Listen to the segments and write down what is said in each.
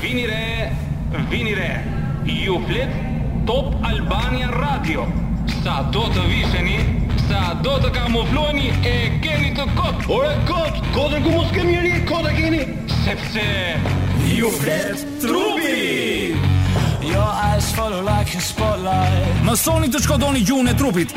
Vini re, vini re, ju flet Top Albania Radio. Sa do të visheni, sa do të kamufloheni e keni të kot. Ore kot, kotën ku mos kemi njëri, kot e keni. Sepse ju flet trupi. Your eyes follow like a spotlight. Mësoni të shkodoni gjuhën e trupit.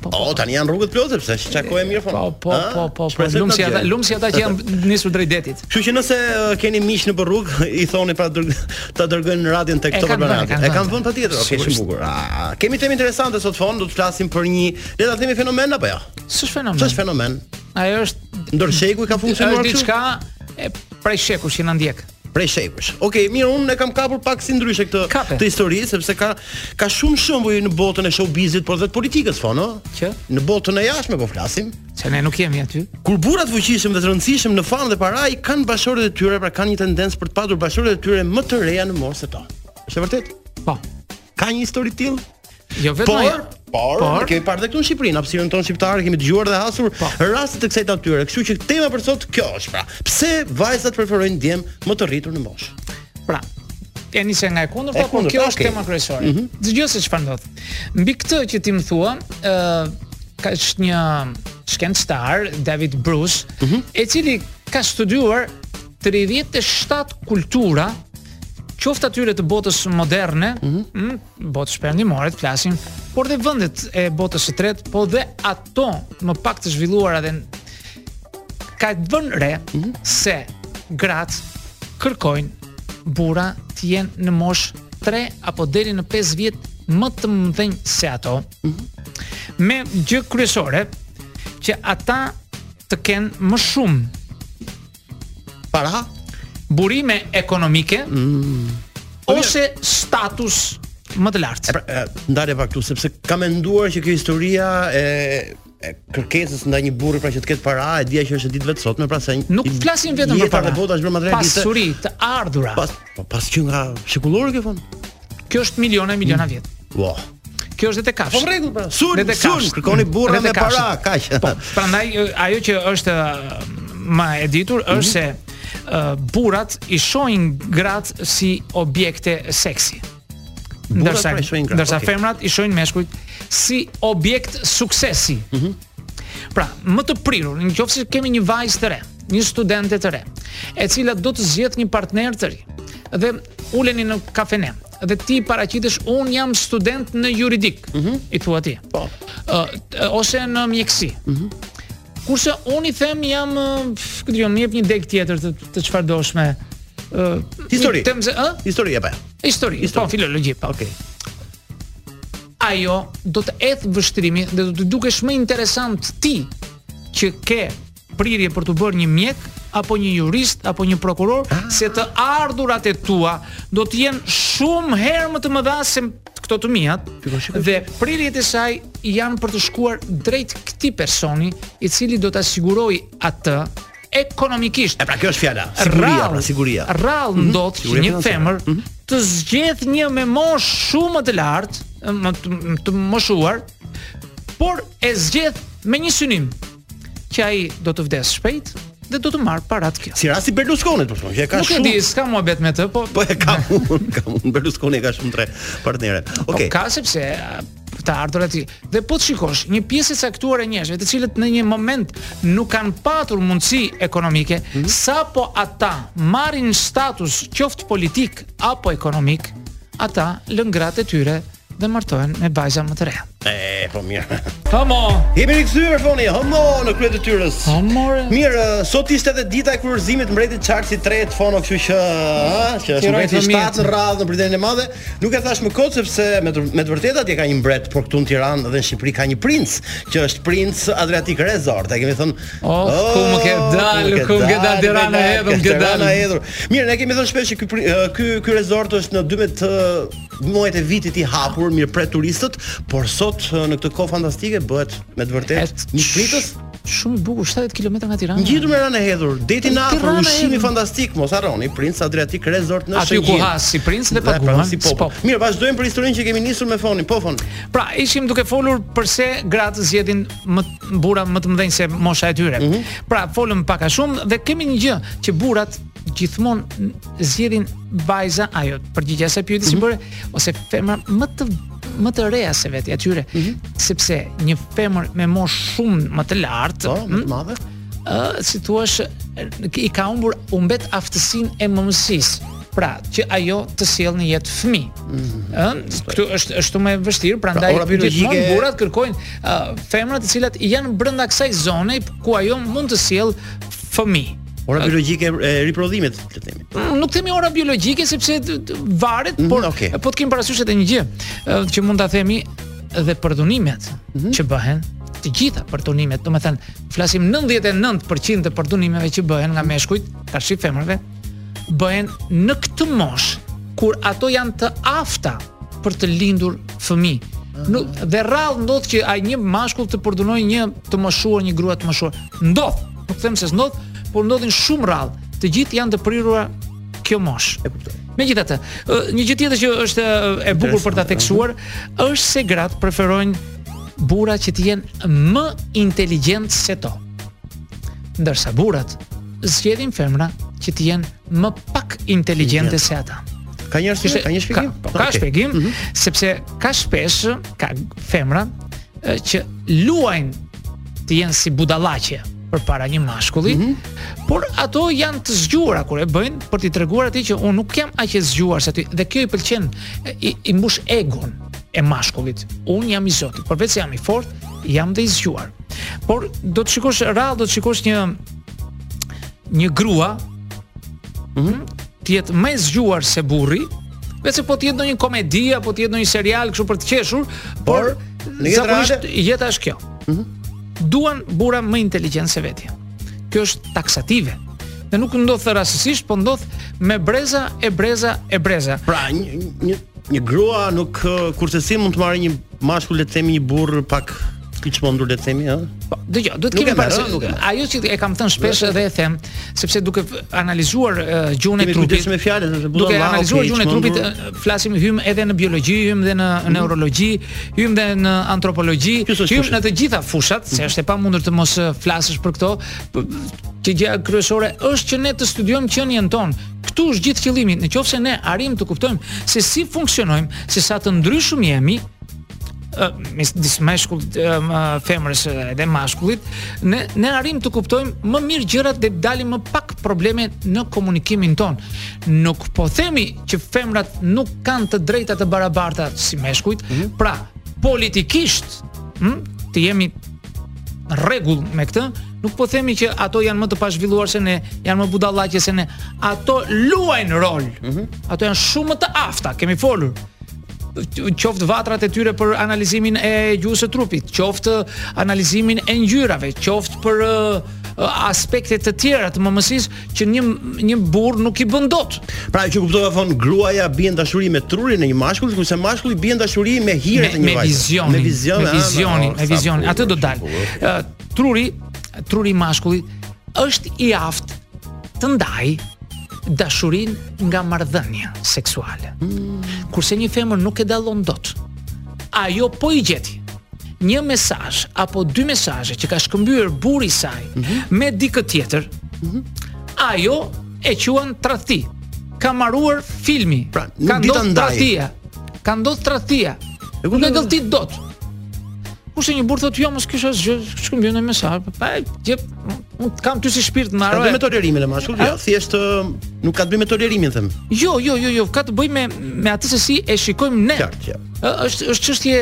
Po, po. Oh, tani janë rrugët plot sepse ç'ka kohë e mirë fon. Po, po, po, po. po. Lum si ata, lum si ata që janë nisur drejt detit. Kështu që nëse keni miq në rrugë, i thoni pra dërg, ta dërgojnë në radion tek Top Albania. E kanë vënë patjetër, okay, shumë bukur. Ah, kemi temë interesante sot fon, do të flasim për një, le ta themi fenomen apo jo? Ja? S'është fenomen. S'është fenomen. Ajo është ndër shekuj ka funksionuar kështu. Është diçka e prej shekujsh që na ndjek. prej shekujsh. Okej, okay, mirë, unë e kam kapur pak si ndryshe këtë Kape. të histori sepse ka ka shumë shembuj në botën e showbizit, por dhe të politikës fon, no? Që në botën e jashtme po flasim. Që ne nuk jemi aty. Kur burra të fuqishëm dhe të rëndësishëm në famë dhe para i kanë bashkëshortet e tyre, pra kanë një tendencë për të patur bashkëshortet e tyre më të reja në mosë se ta. Është e vërtetë? Po. Ka një histori të tillë? Jo vetëm ajo. Por, por, por kemi parë këtu në Shqipëri, në hapësirën tonë shqiptare kemi dëgjuar dhe hasur po. raste të kësaj natyre. Kështu që tema për sot kjo është pra. Pse vajzat preferojnë djem më të rritur në moshë? Pra, e nisa nga e kundërta, por kjo është tema kryesore. Mm -hmm. Dëgjo se çfarë ndodh. Mbi këtë që ti më thua, ë uh, ka është një shkencëtar, David Buss, mm -hmm. i cili ka studiuar 37 kultura qoftë atyre të botës moderne, mm -hmm. botës perëndimore të flasim, por dhe vendet e botës së tretë, po dhe ato më pak të zhvilluara dhe ka vënë re mm -hmm. se gratë kërkojnë burra të jenë në moshë 3 apo deri në 5 vjet më të mëdhenj se ato. Mm -hmm. Me gjë kryesore që ata të kenë më shumë Para burime ekonomike mm. ose status më të lartë. Pra, ndale pak këtu sepse kam menduar që kjo historia e e kërkesës ndaj një burri pra që të ketë para, e dija që është e ditëve të sotme, pra se nuk flasim vetëm për para. Jeta në botë është bërë materialiste. Pasuri të ardhura. Pas, Po paska qenë shekullore kjo Fon. Kjo është miliona e miliona mm. vjet. Po. Kjo është edhe kafshë. Po rregull pra. Sul, sul, kërkoni burra me para, kaq. Po, prandaj ajo që është më e ditur është mhm. se uh, burrat i shohin gratë si objekte seksi. Ndërsa, pra ndërsa okay. femrat i shohin meshkujt si objekt suksesi. Mm -hmm. Pra, më të prirur, në qoftë se kemi një vajzë të re, një studente të re, e cila do të zgjedhë një partner të ri. Dhe uleni në kafene dhe ti paraqitesh unë jam student në juridik. Mm -hmm. I thua ti. Po. Uh, ose në mjekësi. Mm -hmm. Kurse unë i them jam, ku di unë, më jep një degë tjetër të të çfarëdoshme uh, histori. Të themi, ë? Histori apo? Histori, histori. Po, filologji, po. Okej. Okay. Ajo do të hedhë vështrimin dhe do t'i dukesh më interesant ti që ke prirje për t'u bërë një mjek apo një jurist apo një prokuror ah. se të ardhurat e tua do të jenë shumë herë më të mëdha se këto të miat dhe prirjet e saj janë për të shkuar drejt këtij personi i cili do ta sigurojë atë ekonomikisht. E pra kjo është fjala, siguria, pra siguria. Rrallë mhm. ndodh që një femër mhm. të zgjedhë një me moshë shumë më të lartë, më të, të moshuar, por e zgjedh me një synim që ai do të vdesë shpejt dhe do të marrë paratë kjo. Si rasti Berlusconi për shkak, e ka shumë. Nuk e di, s'ka muhabet me të, po. Po e ka, ka Berlusconi ka shumë tre partnere. Okej. Okay. Po ka sepse të ardhur aty. Dhe po të shikosh, një pjesë e caktuar e njerëzve, të cilat në një moment nuk kanë patur mundësi ekonomike, mm -hmm. sapo ata marrin status qoftë politik apo ekonomik, ata lënë gratë e tyre dhe martohen me vajza më të reja. E, po mirë. Homo. Jemi rikthyer foni, homo në krye të detyrës. Homo. Mirë, sot ishte edhe dita e kurorëzimit të mbretit Charles III Foni, kështu që, ëh, që është mbreti i shtatë në radhë në Britaninë e Madhe. Nuk e thashë më kot sepse me të, me të vërtetë atje ka një mbret, por këtu në Tiranë dhe në Shqipëri ka një princ, që është princ Adriatik Rezort. E kemi thënë, oh, oh, ku më ke dalë, ku më ke dalë te Rana e Hedhun, ke dalë. hedhur. Mirë, ne kemi thënë shpesh që ky ky ky rezort është në 12 muajt e vitit i hapur, mirëpret turistët, por sot në këtë kohë fantastike bëhet me të vërtetë një pritës Shumë i bukur, 70 kilometra nga Tirana. Ngjitur me Ranën e Hedhun, deti afër, ushqimi fantastik, mos harroni, Prince Adriatic Resort në Shqipëri. Aty ku ha si princ dhe paguan si pop. Po. Mirë, vazhdojmë për historinë që kemi nisur me fonin, po fon. Pra, ishim duke folur përse gratë zgjedhin më burra më të mëdhenj se mosha e tyre. Mm -hmm. Pra, folëm pak a shumë dhe kemi një gjë që burrat gjithmonë zgjedhin vajza ajo përgjigja se pyeti si mhm. bëre ose femra më të më të reja se vetja e tyre mm -hmm. sepse një femër me moshë shumë më të lartë po, më të mhm. madhe ë si thua i ka humbur humbet aftësinë e mëmësisë pra që ajo të sjellë në jetë fëmijë. Ëh, mm -hmm. këtu është është më e vështirë, pra, prandaj pra, gjithmonë e... burrat kërkojnë uh, femra të cilat janë brenda kësaj zone ku ajo mund të sjellë fëmijë. Ora biologjike e riprodhimit, le të themi. Mm, nuk themi ora biologjike sepse varet, mhm, por okay. po të kemi parasysh edhe një gjë që mund ta themi dhe përdhunimet mm -hmm. që bëhen të gjitha përdhunimet, domethënë, flasim 99% të përdhunimeve që bëhen nga meshkujt, ndaj femrave, bëhen në këtë moshë kur ato janë të afta për të lindur fëmijë. Ah. Nuk dhe rrallë ndodh që ai një mashkull të përdhunojë një të moshuar, një grua të moshuar. Ndodh, Nuk them se s'ndodh, por ndodhin shumë rrallë. Të gjitha janë të prirura kjo moshë. E kuptoj. Megjithatë, një gjë tjetër që është e bukur për ta theksuar është se gratë preferojnë burra që të jenë më inteligjentë se to. Ndërsa burrat zgjedhin femra që të jenë më pak inteligjente se ata. Ka një arsye, ka një shpjegim? Ka, po, ka okay. shpjegim, mm -hmm. sepse ka shpesh ka femra që luajnë të jenë si budallaqe përpara një mashkulli, mm -hmm. por ato janë të zgjuara kur e bëjnë për t'i treguar atij që unë nuk jam aq e zgjuar sa ti dhe kjo i pëlqen i, i mbush egon e mashkullit. Unë jam i zoti, përveç se jam i fortë, jam dhe i zgjuar. Por do të shikosh rrallë, do të shikosh një një grua, mm -hmm. të jetë më e zgjuar se burri, veçse po të jetë ndonjë komedi apo të jetë ndonjë serial kështu për të qeshur, por, por në jetë reale jeta është kjo. Mm -hmm. Duan burra më inteligjentë se vetja. Kjo është taksative. Dhe nuk ndodh rastësisht, po ndodh me breza e breza e breza. Pra, një një, një grua nuk kurrsesi mund të marrë një mashkull le të themi një burrë pak Ti ç'mendon le të themi, ëh. Po, dëgjoj, duhet të kemi parasysh. Ajo që e kam thënë shpesh edhe e them, sepse duke analizuar gjuhën e trupit. Kujtesë me fjalën, është bulla. Duke analizuar gjuhën e trupit, flasim hym edhe në biologji, hym dhe në mhm. neurologji, hym dhe në antropologji, hym në të gjitha fushat, se mhm. është e pamundur të mos flasësh për këto. Që gjë kryesore është që ne të studiojmë qenien tonë. Këtu është gjithë qëllimi. Në qoftë se ne arrijmë të kuptojmë se si funksionojmë, se sa të ndryshëm jemi, midis mashkullit femrës dhe mashkullit ne ne arrim të kuptojmë më mirë gjërat dhe dalim më pak probleme në komunikimin tonë. Nuk po themi që femrat nuk kanë të drejta të barabarta si meshkujt, mm -hmm. pra politikisht, hm, të jemi në rregull me këtë, nuk po themi që ato janë më të pazhvilluara se ne, janë më budallaqe se ne. Ato luajnë rol. Mm -hmm. Ato janë shumë më të afta, kemi folur. qoftë vatrat e tyre për analizimin e gjuhës së trupit, qoftë analizimin e ngjyrave, qoftë për aspekte të tjera të mëmësisë që një një burrë nuk i bën dot. Pra që kuptova vonë gruaja bën dashuri me trurin e një mashkulli, kurse mashkulli bën dashuri me hiret e një vajze. Me vizion, me vizion, me vizion, atë do dal. Truri, truri i mashkullit është i aftë të ndaj dashurinë nga marrëdhënia seksuale. Hmm. Kurse një femër nuk e dallon dot. Ajo po i gjeti një mesazh apo dy mesazhe që ka shkëmbyer burri i saj mm -hmm. me dikë tjetër, mm -hmm. ajo e quan tradhti. Ka maruar filmi, pra, ka ndodhur tradhtia, ka ndodhur tradhtia, nuk e gëlltit dot. Kurse një burrë thotë, jo mo, s' kisha shkëmbyer një mesazh, pa e gjep, Unë kam ty si shpirt në atë. Ka të bëjë me tolerimin e mashkullit, jo, thjesht nuk ka të bëjë me tolerimin them. Jo, jo, jo, jo, ka të bëjë me me atë se si e shikojmë ne. Qartë, ja. Është është çështje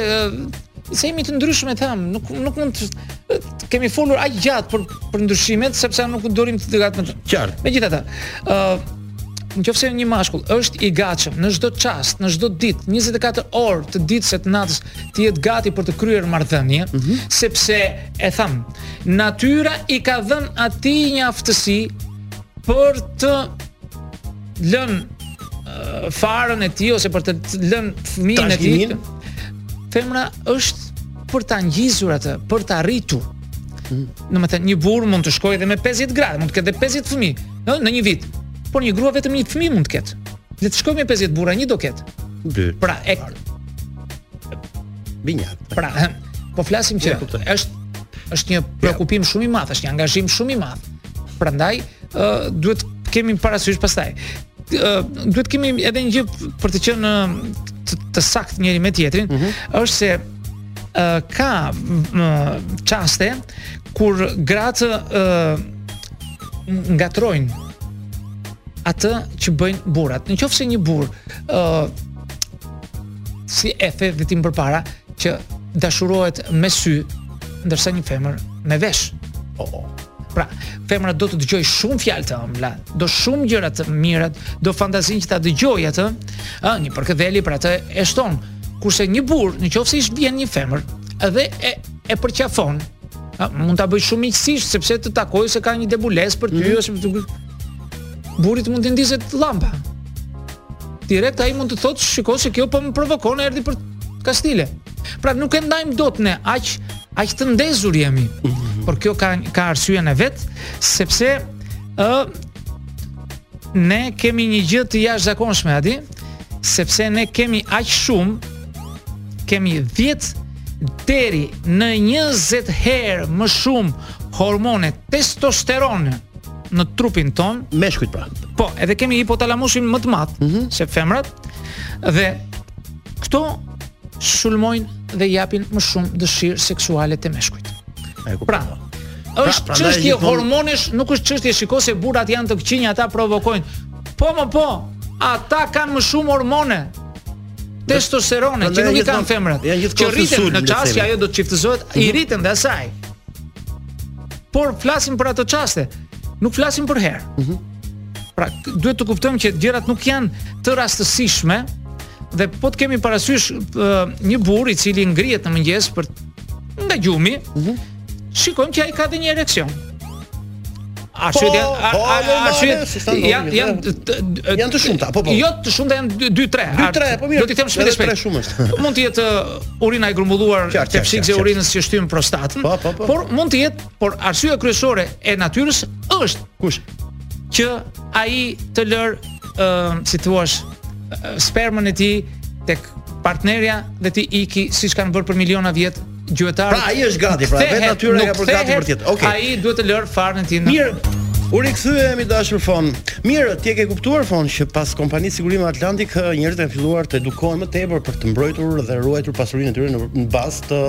se jemi të ndryshëm e thamë, nuk nuk mund të kemi folur aq gjatë për për ndryshimet sepse nuk duam të zgjatemi. Qartë. Megjithatë, ë uh, në qoftë se një mashkull është i gatshëm në çdo çast, në çdo ditë, 24 orë të ditës e të natës, të jetë gati për të kryer marrëdhënie, mm -hmm. sepse E thamë, natyra i ka dhënë atij një aftësi për të lënë uh, farën e tij ose për të lënë fëmijën e tij. Femra është për ta ngjizur atë, për ta rritur. Mm. Domethënë, një burrë mund të shkojë edhe me 50 gra dhe mund të ketë 50 fëmijë, në, në një vit. Por një grua vetëm një fëmijë mund të ketë. Le të shkojë me 50 burra, një do ketë. Pra, e... Binjak. Pra, Po flasim që është është një preokupim shumë i madh, është një angazhim shumë i madh. Prandaj ë duhet kemi parasysh pastaj. ë duhet kemi edhe një gjë për të qenë të, të saktë njëri me tjetrin, mm -hmm. është se ë ka çaste kur gratë ë ngatrojnë atë që bëjnë burrat. Në qoftë se një burrë ë si e the dhe ti më përpara që dashurohet me sy ndërsa një femër me vesh. Oh, oh. Pra, femra do të dëgjojë shumë fjalë të ëmbla, do shumë gjëra të mira, do fantazinë që ta dëgjojë atë, ë, një përkëdheli për atë e shton. Kurse një burrë, në qoftë se i vjen një femër, edhe e e përqafon, mund ta bëjë shumë miqësisht sepse të takoi se ka një debulesë për ty mm -hmm. ose për të Burrit mund t'i ndizet llamba. Direkt ai mund të thotë, shiko se kjo po më provokon erdhi për kastile. Pra nuk e ndajmë dot ne aq aq të ndezur jemi. Mm -hmm. Por kjo ka ka arsyen e vet, sepse ë ne kemi një gjë të jashtëzakonshme aty, sepse ne kemi aq shumë kemi 10 deri në 20 herë më shumë hormone testosterone në trupin ton. Meshkujt pra. Po, edhe kemi hipotalamusin më të madh mm -hmm. se femrat dhe këto stimulojnë dhe japin më shumë dëshirë seksuale te meshkujt. Pra, pra, është pra, çështje pra, hormonesh, nuk është çështje shiko se burrat janë të këqinj ata provokojnë. Po, më po, ata kanë më shumë hormone testosterone që nuk i kanë femrat. Që rriten në çast që ajo do të çiftëzohet, i rriten dhe asaj. Por flasim për ato çaste, nuk flasim përherë. Mm -hmm. Pra, duhet të kuptojmë që gjërat nuk janë të rastësishme dhe po të kemi parasysh uh, një burrë i cili ngrihet në mëngjes për nga gjumi, mm -hmm. shikojmë që ai ka dhe një ereksion. Arsyet po, janë po, arsyet janë janë janë të shumta, po po. Jo të shumta janë 2 2 3. 2 3, po mirë. Do t'i them shpejt shpejt. shumë është. Mund të jetë uh, urina e grumbulluar te fshikëza e urinës që shtyn prostatën. Po, po, po. Por mund të jetë, por arsyeja kryesore e natyrës është që ai të lërë uh, si thua uh, spermën e tij tek partnerja dhe të iki siç kanë bërë për miliona vjet Gjuetar. Pra ai është gati, pra vetë natyra e përgatit për tjetër. Okej. Ai duhet të lërë farën e tij. Mirë. U rikthyem i dashur Fon. Mirë, ti e ke kuptuar Fon që pas kompanisë sigurime Atlantik njerëzit kanë filluar të edukohen më tepër për të mbrojtur dhe ruajtur pasurinë e tyre në bazë të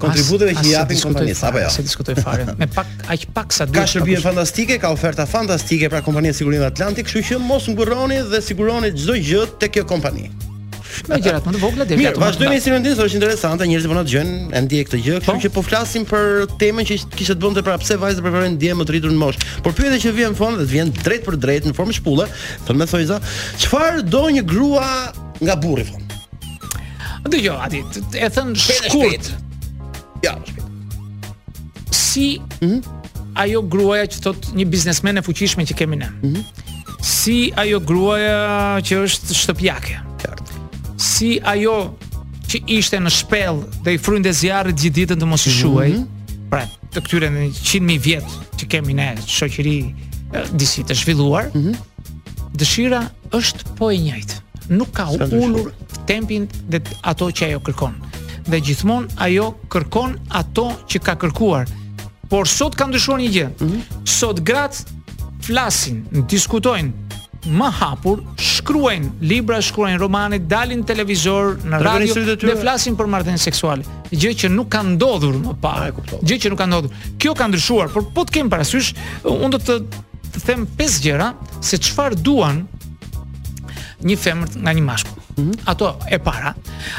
kontributeve që japin kompanisë. Apo jo. S'e diskutoj fare. Me pak aq pak sa duhet. Ka shërbime fantastike, ka oferta fantastike pra kompania sigurime Atlantik, kështu që mos ngurroni dhe siguroni çdo gjë tek kjo kompani. Me gjërat më të vogla deri aty. Vazhdojmë me eksperimentin, është interesante, njerëzit po na dëgjojnë, e ndjej këtë gjë, kështu po. që po flasim për temën që kishte të bënte pra pse vajzat preferojnë djem më të rritur në moshë. Por pyetja që vjen në fund dhe vjen drejtpërdrejt në formë shpulle, thënë me thonjëza, çfarë do një grua nga burri Fon? Dëgjo, ta them shkurt. Ja, shpejt. Si mm -hmm. ajo gruaja që është një biznesmene e fuqishme që kemi ne. Mm -hmm. Si ajo gruaja që është shtëpiake. Si ajo që ishte në shpellë dhe i frynte zjarrit gjithë ditën të mos i shuhej. Mm -hmm. Pra, të këtyre në 100.000 vjet që kemi ne shoqëri disi të zhvilluar, mm -hmm. dëshira është po e njëjtë. Nuk ka ulur tempin dhe ato që ajo kërkon. Dhe gjithmonë ajo kërkon ato që ka kërkuar. Por sot ka ndryshuar një gjë. Mm -hmm. Sot gratë flasin, diskutojnë më hapur, shkruajnë libra, shkruajnë romane, dalin në televizor, në radio dhe flasin për marrëdhënie seksuale, gjë që nuk ka ndodhur më parë, kuptoj. Gjë që nuk ka ndodhur. Kjo ka ndryshuar, por po të kem parasysh, unë do të të them pesë gjëra se çfarë duan një femër nga një mashkull. Mm -hmm. Ato e para,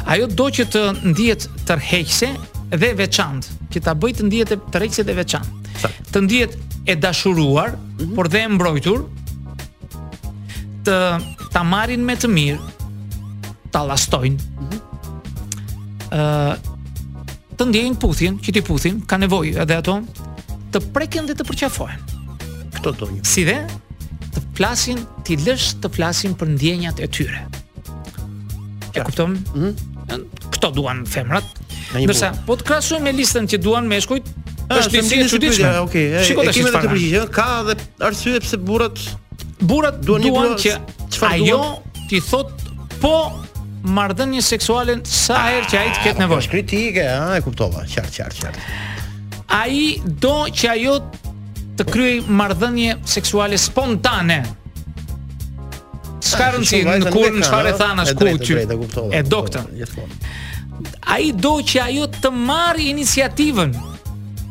ajo do që të ndihet tërheqëse dhe e veçantë, që ta bëjë të ndihet tërheqëse dhe e veçantë. Të ndihet e dashuruar, mm -hmm. por dhe e mbrojtur, ta marrin me të mirë, ta llastojnë. Ëh, mm -hmm. uh, të ndjejnë puthjen, që t'i puthin, ka nevojë edhe ato të preken dhe të përqafohen. Këto duan. Si dhe të flasin, t'i lësh të flasin për ndjenjat e tyre. E kupton? Mm -hmm. Këto duan femrat. Ndërsa po të krahasojmë me listën që duan meshkujt, është një çikë e çuditshme. Okej, okay, e, e, e kemi të përgjigje, ka edhe arsye pse burrat burrat duan, duan që çfarë ajo t'i thotë po marrëdhënie seksuale sa herë që ai të ketë ah, nevojë. Është kritike, ha, e kuptova. Qartë, qartë, qartë. Ai do që ajo të kryejë marrëdhënie seksuale spontane. S'ka rëndësi kur, në çfarë, thanë as ku ti? E do këtë. Ai do që ajo të marrë iniciativën.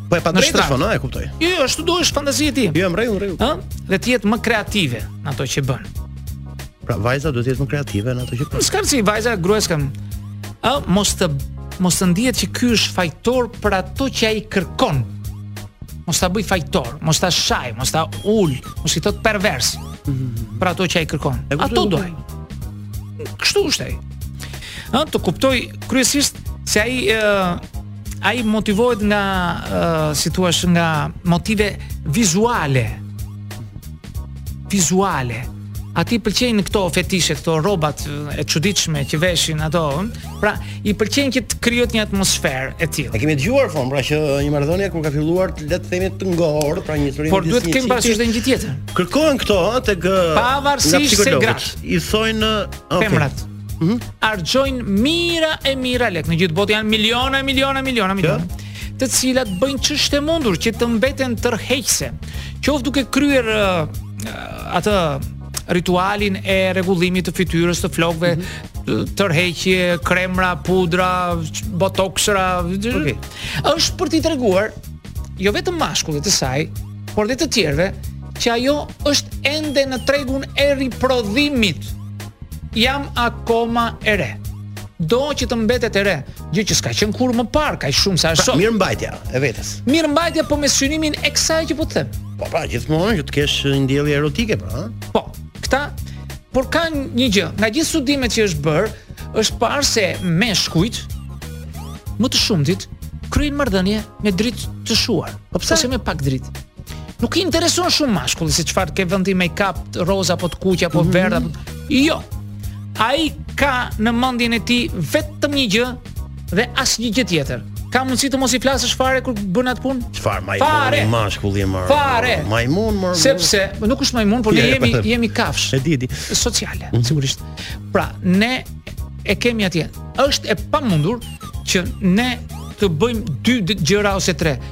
Po e padrejtë shon, a e kuptoj. Jo, jo ashtu duhesh fantazi e ti. Jo, në rregull, rregull. Ë? Dhe të jetë më kreative në ato që bën. Pra vajza duhet të jetë më kreative në ato që bën. S'ka si vajza gruas kam. Ë, mos të mos të ndihet që ky është fajtor për ato që ai kërkon. mos ta bëjë fajtor, mos ta shajë, mos ta ulë, mos i thotë pervers. Mhm. Për ato që ai kërkon. Ato do ai. Kështu është ai. Ha, të kuptoj kryesisht se ai ai motivohet nga si thua nga motive vizuale. Vizuale. Atij i pëlqejnë këto fetishe, këto rrobat e çuditshme që veshin ato? Pra, i pëlqejnë që të krijohet një atmosferë e tillë. E kemi dëgjuar shumë, pra që një marrëdhënie kur ka filluar të le të themi të ngor, pra një historinë Por duhet të kemi parasysh edhe një gjë tjetër. Kërkohen këto tek pavarësisht se gratë i thojnë okay. femrat. mm -hmm. harxhojnë mijëra e mijëra lekë. Në gjithë botë janë miliona e miliona e miliona miliona. Kë? të cilat bëjnë ç'është e mundur që të mbeten tërheqëse. Qoftë duke kryer uh, atë ritualin e rregullimit të fytyrës të flokëve, mm -hmm tërheqje, kremra, pudra, botoksra. Okay. Është për t'i treguar jo vetëm mashkullit të saj, por dhe të tjerëve që ajo është ende në tregun e riprodhimit. Jam akoma e re. Do që të mbetet e re, gjë që s'ka qenë kurrë më parë, kaq shumë sa është pra, sot. Mirëmbajtja e vetes. Mirëmbajtja po me synimin e kësaj që po të them. Po pra, gjithmonë që të kesh një ndjellje erotike pra, ha? Po. Këta, por ka një gjë, nga gjithë studimet që është bërë, është parë se meshkujt më të shumtit kryejnë marrëdhënie me dritë të shuar, po pse me pak dritë? Nuk i intereson shumë mashkullit se çfarë ke vënë ti make-up, roza apo të kuqe apo mm -hmm. verdhë apo jo. Ai ka në mendjen e tij vetëm një gjë dhe asnjë gjë tjetër. Ka mundësi të mos i flasësh fare kur bën atë punë? Çfarë majmun i mashkulli më? Fare. Majmun më. Sepse nuk është majmun, por ne jemi jemi kafshë. E di, di. Sociale, mm -hmm. sigurisht. Pra, ne e kemi atje. Është e pamundur që ne të bëjmë dy gjëra ose tre.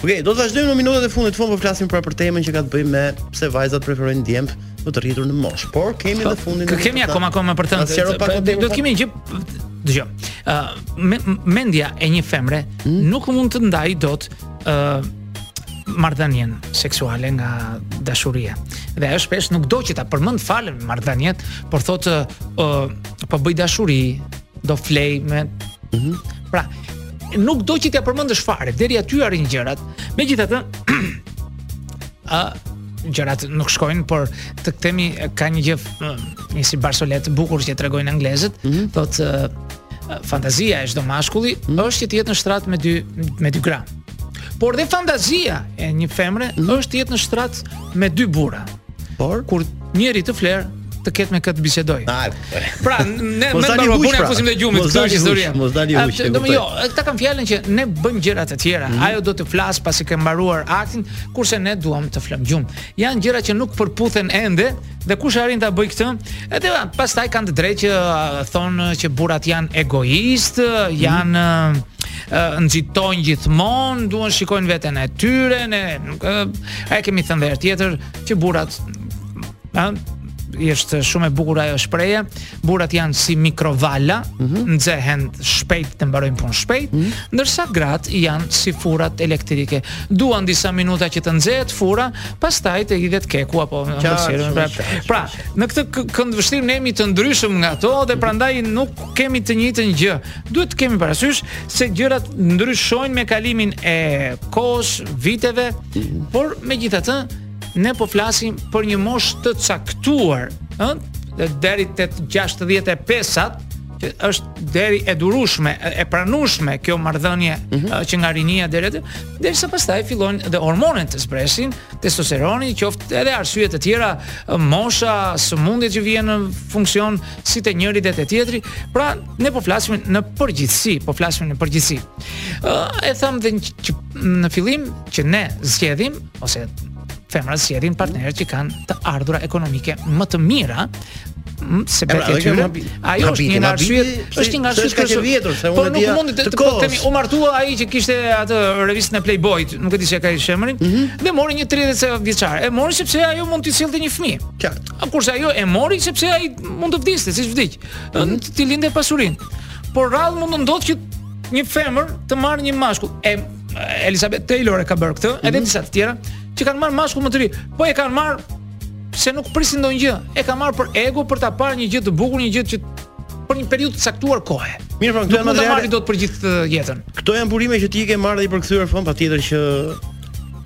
Okej, okay, do të vazhdojmë në minutat e fundit fund po flasim pra për temën që ka të bëjë me pse vajzat preferojnë djem më të rritur në moshë. Por kemi edhe po, fundin. Kë kemi akoma akoma për të thënë. Po, do të kemi një dëgjoj. Ë uh, mendja e një femre hmm? nuk mund të ndajë dot ë uh, marrëdhënien seksuale nga dashuria. Dhe ajo shpesh nuk do që ta përmendë fjalën marrëdhënie, por thotë ë uh, po bëj dashuri, do flej me mm -hmm. Pra, nuk do që t'ia përmendësh fare, deri aty arrijnë gjërat. Megjithatë, ë gjërat nuk shkojnë, por të kthehemi ka një gjë një si barsoletë e bukur që tregojnë anglezët, mm -hmm. thotë fantazia e çdo mashkulli mm -hmm. është që të jetë në shtrat me dy me dy gra. Por dhe fantazia e një femre mm. është të jetë në shtrat me dy burra. Por kur njëri të flerë, të ketë me kë të bisedojë. Pra, ne me mbaru punë pra. fusim në gjumë këtë histori. Mos dali huaj. Do më jo, e kam fjalën që ne bëjmë gjëra të tjera. Mhm. Ajo do të flasë pasi ke mbaruar aktin, kurse ne duam të flemë gjumë. Janë gjëra që nuk përputhen ende, Dhe kush arrin ta bëjë këtë? Edhe pastaj kanë të drejtë që thonë që burrat janë egoistë, mhm. janë nxitojnë gjithmonë, duan shikojnë veten e tyre, ne e kemi thënë dhe herë tjetër që burrat ë është shumë e bukur ajo shprehje, burrat janë si mikrovala, mm -hmm. nxehen shpejt të mbarojnë punë shpejt, mm -hmm. ndërsa gratë janë si furrat elektrike. Duan disa minuta që të nxehet furra, pastaj të hidhet keku apo ëmbëlsira. Pra, pra, në këtë këndvështrim ne jemi të ndryshëm nga ato dhe prandaj nuk kemi të njëjtën gjë. Duhet të kemi parasysh se gjërat ndryshojnë me kalimin e kohës, viteve, mm -hmm. por megjithatë Ne po flasim për një moshë të caktuar, ë, deri te 65-at, që është deri e durueshme, e pranueshme kjo marrëdhënie mm -hmm. që nga rinia deri aty, derisa pastaj fillojnë dhe hormonet të zbresin, testosteroni, qoftë edhe arsye të tjera, mosha, sëmundjet që vijnë në funksion si te njëri dhe te tjetri. Pra, ne po flasim në përgjithësi, po flasim në përgjithësi. Ë, e thamë dhe që në fillim që ne zgjedhim ose femrat zgjedhin partnerët që kanë të ardhura ekonomike më të mira se pra, vetë e tyre. Ajo është një nga arsyet, është një nga arsyet që është vjetur, se po unë dia. Po nuk mund të, po themi u martua ai që kishte atë revistën e Playboy, nuk e di si e ka emrin, mm -hmm. dhe mori një 30 vjeçare. E mori sepse ajo mund të sillte një fëmijë. Qartë. A kurse ajo e mori sepse ai mund të vdiste, siç vdiq. Mm -hmm. T'i linte pasurinë. Por rrallë mund të ndodhë që një femër të marrë një mashkull. E Elizabeth Taylor e ka bërë këtë, edhe mhm. disa të tjera që kanë marrë mashkull më të ri. Po e kanë marrë se nuk prisin ndonjë gjë. E kanë marrë për ego, për ta parë një gjë të bukur, një gjë që për një periudhë të caktuar kohe. Mirë, po këto janë materiale dot për gjithë uh, jetën. Këto janë burime që ti i ke marrë dhe i ke përkthyer, Fon, patjetër që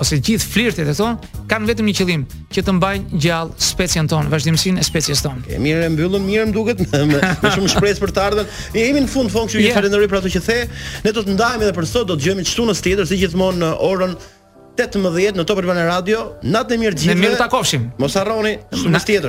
ose gjithë flirtet tona kanë vetëm një qëllim, që të mbajnë gjallë specien tonë, vazhdimësinë e species tonë. E mirë e mbyllëm, mirë më duket, me, me, me shumë shpresë për të ardhmen. Ne jemi në fund, Fon, kështu që yeah. të falenderoj për ato që the. Ne do të ndahemi edhe për sot, do të dëgjohemi të shtunës tjetër si gjithmonë në orën 18 në Top Albania Radio. Natën e mirë të gjithëve. Ne mirë takofshim. Mos harroni, të shtunën tjetër.